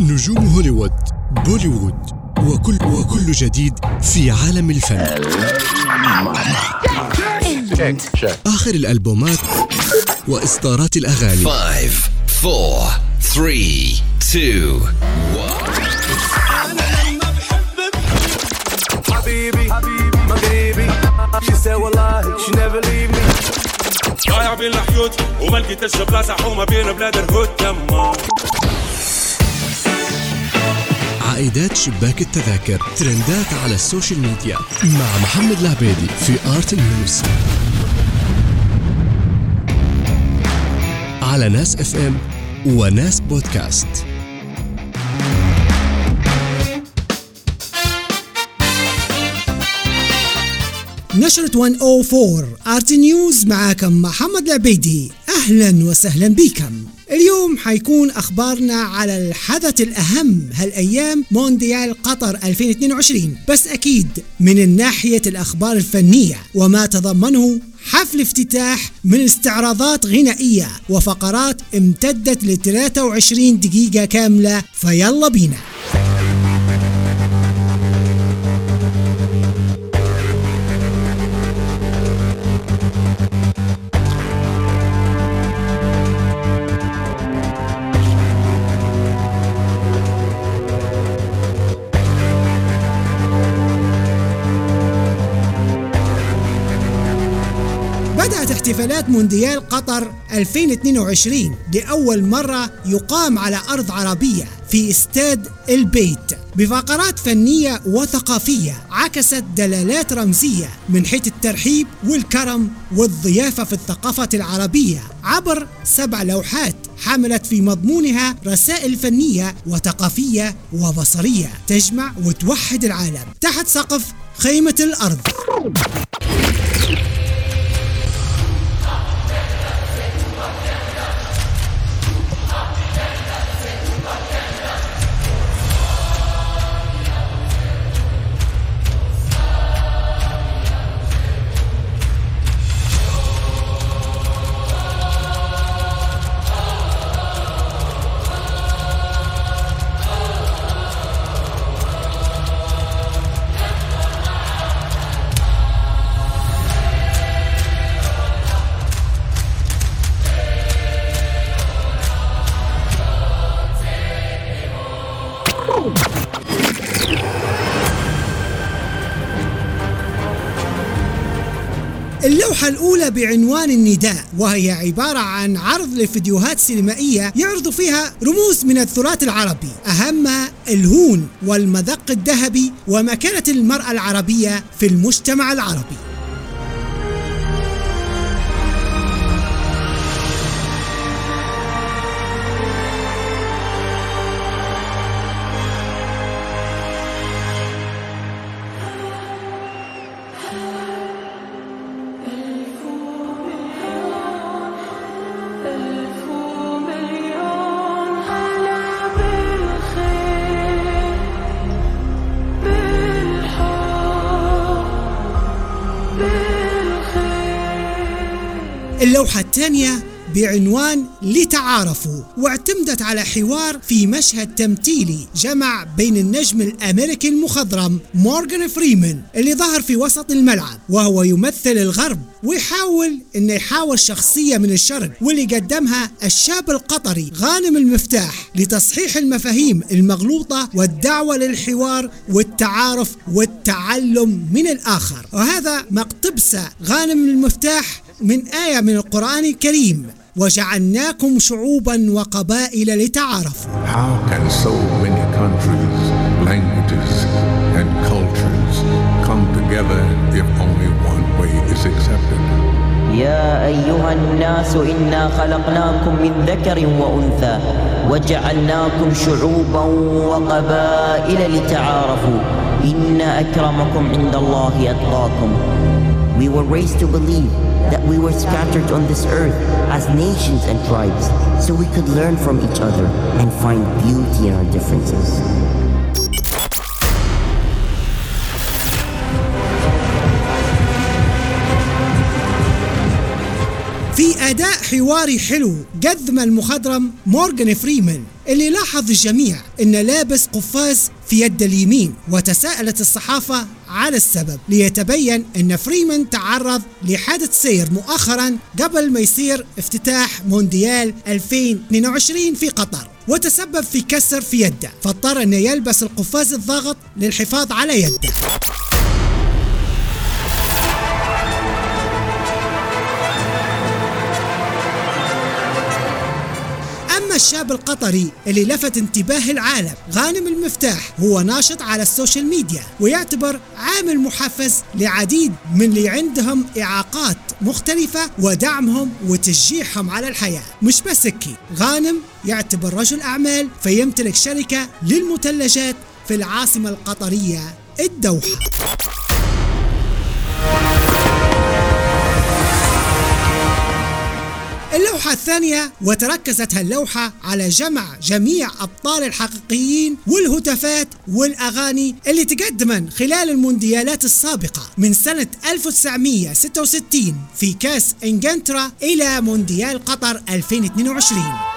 نجوم هوليوود بوليوود وكل وكل جديد في عالم الفن. آخر الألبومات وإصدارات الأغاني. 5 4 3 2 حبيبي حبيبي مغربي she said والله she never leave me. ضايع بين الحيوت وما لقيتش بلاصه حومه بين بلاد الهود تما عائدات شباك التذاكر. ترندات على ال social media. مع محمد العبيدي في Art News. على ناس FM وناس بودكاست. نشرة 104 Art News معاكم محمد العبيدي. أهلا وسهلا بكم. اليوم حيكون أخبارنا على الحدث الأهم هالأيام مونديال قطر 2022 بس أكيد من الناحية الأخبار الفنية وما تضمنه حفل افتتاح من استعراضات غنائية وفقرات امتدت ل 23 دقيقة كاملة. فيلا بينا. احتفالات مونديال قطر 2022 لأول مرة يقام على أرض عربية في استاد البيت. بفقرات فنية وثقافية عكست دلالات رمزية من حيث الترحيب والكرم والضيافة في الثقافة العربية عبر سبع لوحات حملت في مضمونها رسائل فنية وثقافية وبصرية تجمع وتوحد العالم تحت سقف خيمة الأرض. اللوحة الأولى بعنوان النداء وهي عبارة عن عرض لفيديوهات سينمائية يعرض فيها رموز من التراث العربي أهمها الهون والمذق الذهبي ومكانة المرأة العربية في المجتمع العربي. اللوحة الثانية بعنوان لتعارفوا واعتمدت على حوار في مشهد تمثيلي جمع بين النجم الأمريكي المخضرم مورغان فريمان اللي ظهر في وسط الملعب وهو يمثل الغرب ويحاول إنه يحاول شخصية من الشرق واللي قدمها الشاب القطري غانم المفتاح لتصحيح المفاهيم المغلوطة والدعوة للحوار والتعارف والتعلم من الآخر. وهذا مقتبس غانم المفتاح من آية من القرآن الكريم وجعلناكم شعوبا وقبائل لتعارفوا. How can so many countries, languages, and cultures come together if only one way is accepted? يا أيها الناس إنا خلقناكم من ذكر وأنثى وجعلناكم شعوبا وقبائل لتعارفوا. إن أكرمكم عند الله أتقاكم. We were raised to believe that we were scattered on this earth as nations and tribes so we could learn from each other and find beauty in our differences. أداء حواري حلو قدم المخضرم مورغان فريمان. اللي لاحظ الجميع انه لابس قفاز في يد اليمين وتساءلت الصحافة على السبب. ليتبين إن فريمان تعرض لحادث سير مؤخرا قبل ما يصير افتتاح مونديال 2022 في قطر وتسبب في كسر في يده. فاضطر إنه يلبس القفاز الضاغط للحفاظ على يده. الشاب القطري اللي لفت انتباه العالم. غانم المفتاح هو ناشط على ال social media ويعتبر عامل محفز لعديد من اللي عندهم إعاقات مختلفة ودعمهم وتشجيعهم على الحياة. مش بس هيك غانم يعتبر رجل أعمال فيمتلك شركة للمثلجات في العاصمة القطرية الدوحة. اللوحة الثانية وتركزت هاللوحة على جمع جميع أبطال الحقيقيين والهتافات والأغاني اللي تقدمن خلال المونديالات السابقة من سنة 1966 في كأس إنجلترا إلى مونديال قطر 2022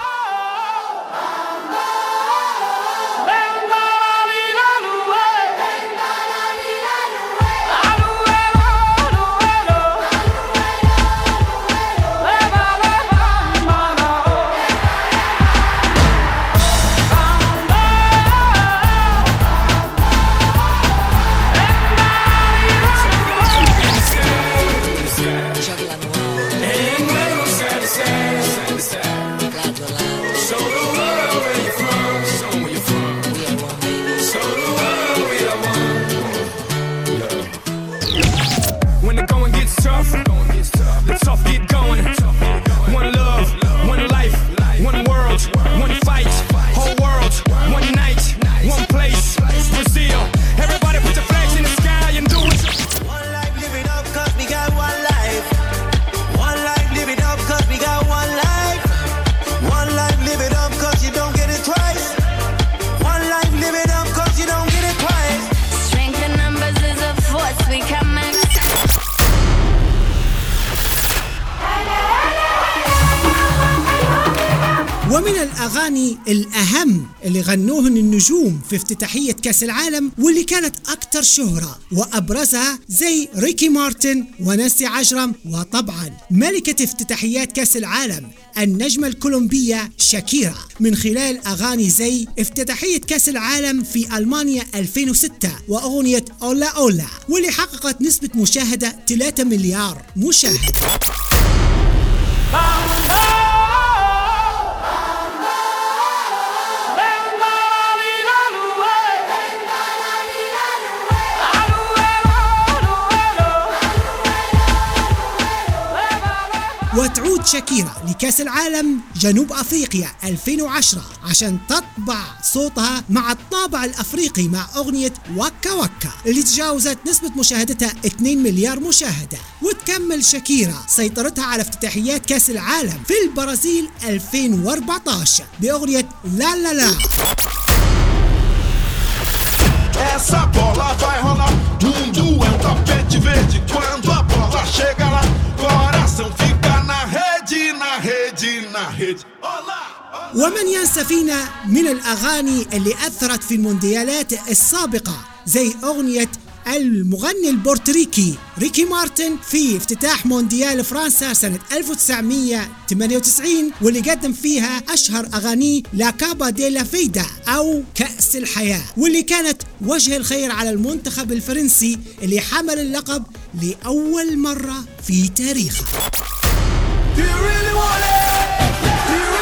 الأغاني الأهم اللي غنوهن النجوم في افتتاحية كأس العالم واللي كانت أكثر شهرة وأبرزها زي ريكي مارتن ونانسي عجرم وطبعا ملكة افتتاحيات كأس العالم النجمة الكولومبية شاكيرا. من خلال أغاني زي افتتاحية كأس العالم في ألمانيا 2006 وأغنية أولا أولا واللي حققت نسبة مشاهدة 3 مليار مشاهدة وتعود شاكيرا لكأس العالم جنوب أفريقيا 2010 عشان تطبع صوتها مع الطابع الأفريقي مع أغنية وكا وكا اللي تجاوزت نسبة مشاهدتها 2 مليار مشاهدة وتكمل شاكيرا سيطرتها على افتتاحيات كأس العالم في البرازيل 2014 بأغنية لا لا لا Essa bola vai rolar. Mundo é um tapete verde. Quando a bola chega lá, ومن ينسى فينا من الأغاني اللي أثرت في المونديالات السابقة زي أغنية المغني البورتريكي ريكي مارتن في افتتاح مونديال فرنسا سنة 1998 واللي قدم فيها أشهر أغانيه La Copa de la Vida أو كأس الحياة واللي كانت وجه الخير على المنتخب الفرنسي اللي حمل اللقب لأول مرة في تاريخه. You.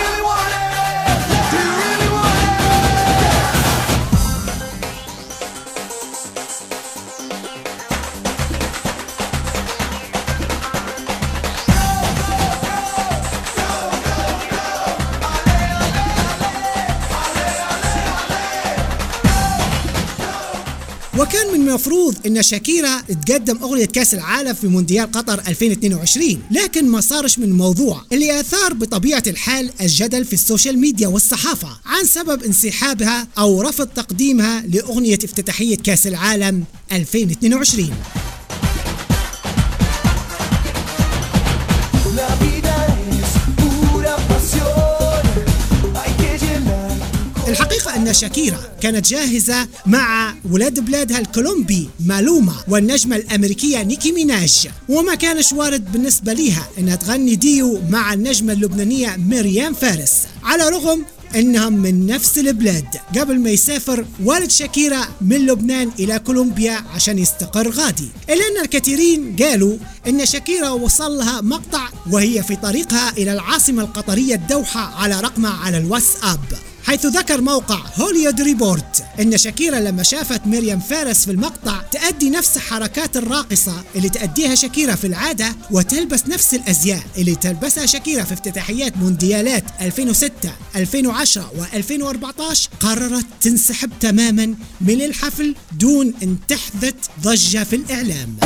المفروض إن شاكيرا تقدم أغنية كأس العالم في مونديال قطر 2022 لكن ما صارش من الموضوع اللي أثار بطبيعة الحال الجدل في ال social media والصحافة عن سبب انسحابها أو رفض تقديمها لأغنية افتتاحية كأس العالم 2022 شاكيرا كانت جاهزة مع ولاد بلادها الكولومبي مالوما والنجمة الأمريكية نيكي ميناج. وما كانش وارد بالنسبة ليها أنها تغني ديو مع النجمة اللبنانية مريم فارس. على رغم انهم من نفس البلاد. قبل ما يسافر والد شاكيرا من لبنان إلى كولومبيا عشان يستقر غادي. إلا أن الكثيرين قالوا إن شاكيرا وصل لها مقطع وهي في طريقها إلى العاصمة القطرية الدوحة على رقمها على الواتساب. حيث ذكر موقع Hollywood Report إن شاكيرا لما شافت ميريام فارس في المقطع تأدي نفس حركات الراقصة اللي تأديها شاكيرا في العادة وتلبس نفس الأزياء اللي تلبسها شاكيرا في افتتاحيات مونديالات 2006 2010 و2014 قررت تنسحب تماما من الحفل دون إن تحدث ضجة في الإعلام.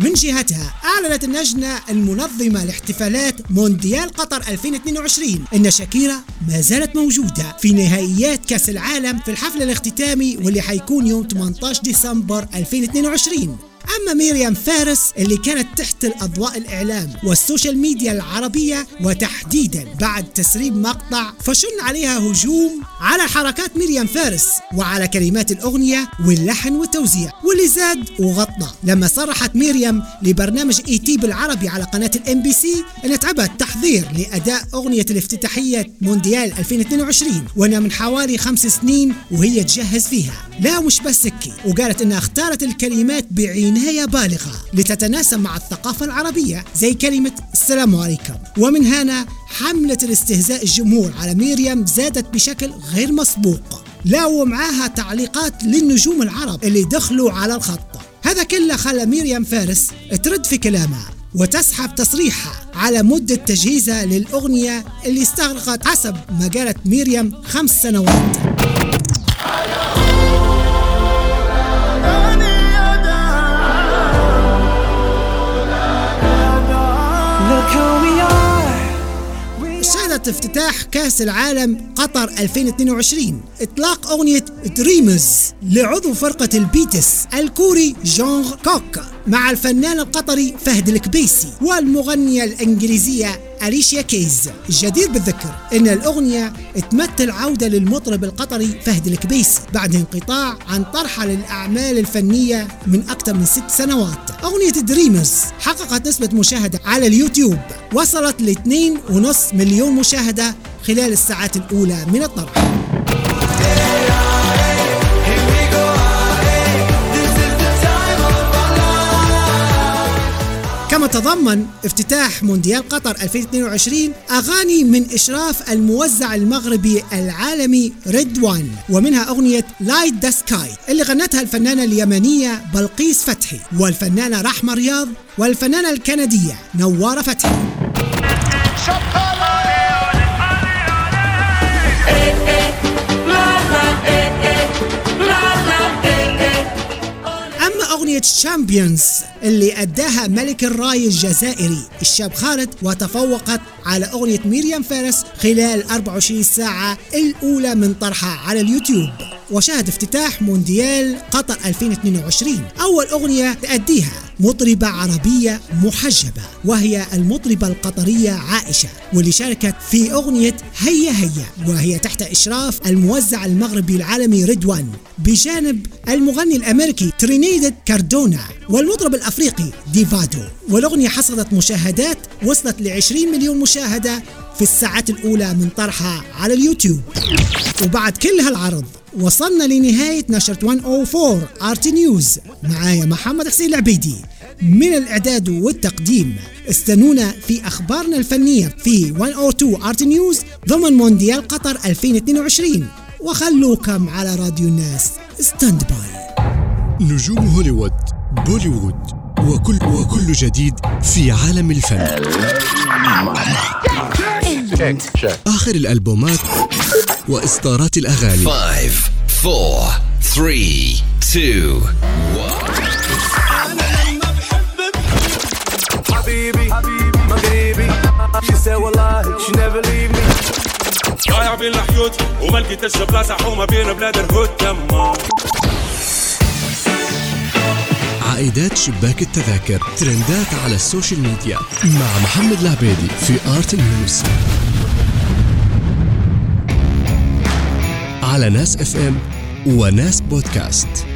من جهتها أعلنت اللجنة المنظمة لاحتفالات مونديال قطر 2022 أن شاكيرا ما زالت موجودة في نهائيات كأس العالم في الحفل الاختتامي واللي حيكون يوم 18 ديسمبر 2022 أما ميريام فارس اللي كانت تحت الأضواء الإعلام وال social media العربية وتحديدا بعد تسريب مقطع فشن عليها هجوم على حركات ميريام فارس وعلى كلمات الأغنية واللحن والتوزيع واللي زاد وغطى. لما صرحت ميريام لبرنامج ET بالعربي على قناة ال MBC انها تعبت تحضير لأداء أغنية الافتتاحية مونديال 2022 وأنها من حوالي خمس سنين وهي تجهز فيها. لا مش بس هيك وقالت إنها اختارت الكلمات بعناية بالغة لتتناسب مع الثقافة العربية. زي كلمة السلام عليكم. ومن هنا حملة الاستهزاء الجمهور على ميريام زادت بشكل غير مسبوق. لا ومعاها تعليقات للنجوم العرب اللي دخلوا على الخط. هذا كله خلى ميريام فارس ترد في كلامها وتسحب تصريحها على مدة تجهيزها للأغنية اللي استغرقت حسب ما قالت ميريام خمس سنوات. افتتاح كأس العالم قطر 2022 إطلاق أغنية Dreamers لعضو فرقة ال BTS الكوري جونغ كوك مع الفنان القطري فهد الكبيسي والمغنية الإنجليزية أليشيا كيز. الجدير بالذكر أن الأغنية تمثل عودة للمطرب القطري فهد الكبيسي بعد انقطاع عن طرحه للأعمال الفنية من أكثر من ست سنوات. أغنية Dreamers حققت نسبة مشاهدة على اليوتيوب. وصلت ل 2.5 مليون مشاهدة خلال الساعات الأولى من الطرح. كما تضمن افتتاح مونديال قطر 2022 أغاني من إشراف الموزع المغربي العالمي ريدوان ومنها أغنية Light The Sky اللي غنتها الفنانة اليمنية بلقيس فتحي والفنانة رحمة رياض والفنانة الكندية نورا فتحي. أما أغنية Champions اللي أداها ملك الراي الجزائري. الشاب خالد وتفوقت على أغنية ميريام فارس خلال 24 ساعة الأولى من طرحها على اليوتيوب. وشهد افتتاح مونديال قطر 2022 أول أغنية تأديها مطربة عربية محجبة وهي المطربة القطرية عائشة واللي شاركت في أغنية هيا هيا وهي تحت إشراف الموزع المغربي العالمي ريدوان بجانب المغني الأمريكي ترينيداد كاردونا والمطرب الأفريقي دافيدو. والأغنية حصلت مشاهدات وصلت ل 20 مليون مشاهدة في الساعات الأولى من طرحها على اليوتيوب. وبعد كل هالعرض وصلنا لنهاية نشرة 104 Art News. معايا محمد حسين العبيدي. من الإعداد والتقديم استنونا في أخبارنا الفنية في 102 Art News ضمن مونديال قطر 2022 وخلوكم على راديو الناس. stand by نجوم هوليوود بوليوود وكل وكل جديد في عالم الفن. آخر الألبومات وإصدارات الأغاني. 5, 4, 3, 2, 1. حبيبي مغربي she said والله she never leave me. ضايع بين الحيوط وما لقيتش بلاصة حومة بين بلاد الهود تما عائدات شباك التذاكر ترندات على ال social media مع محمد العبيدي في Art News على ناس اف ام وناس بودكاست.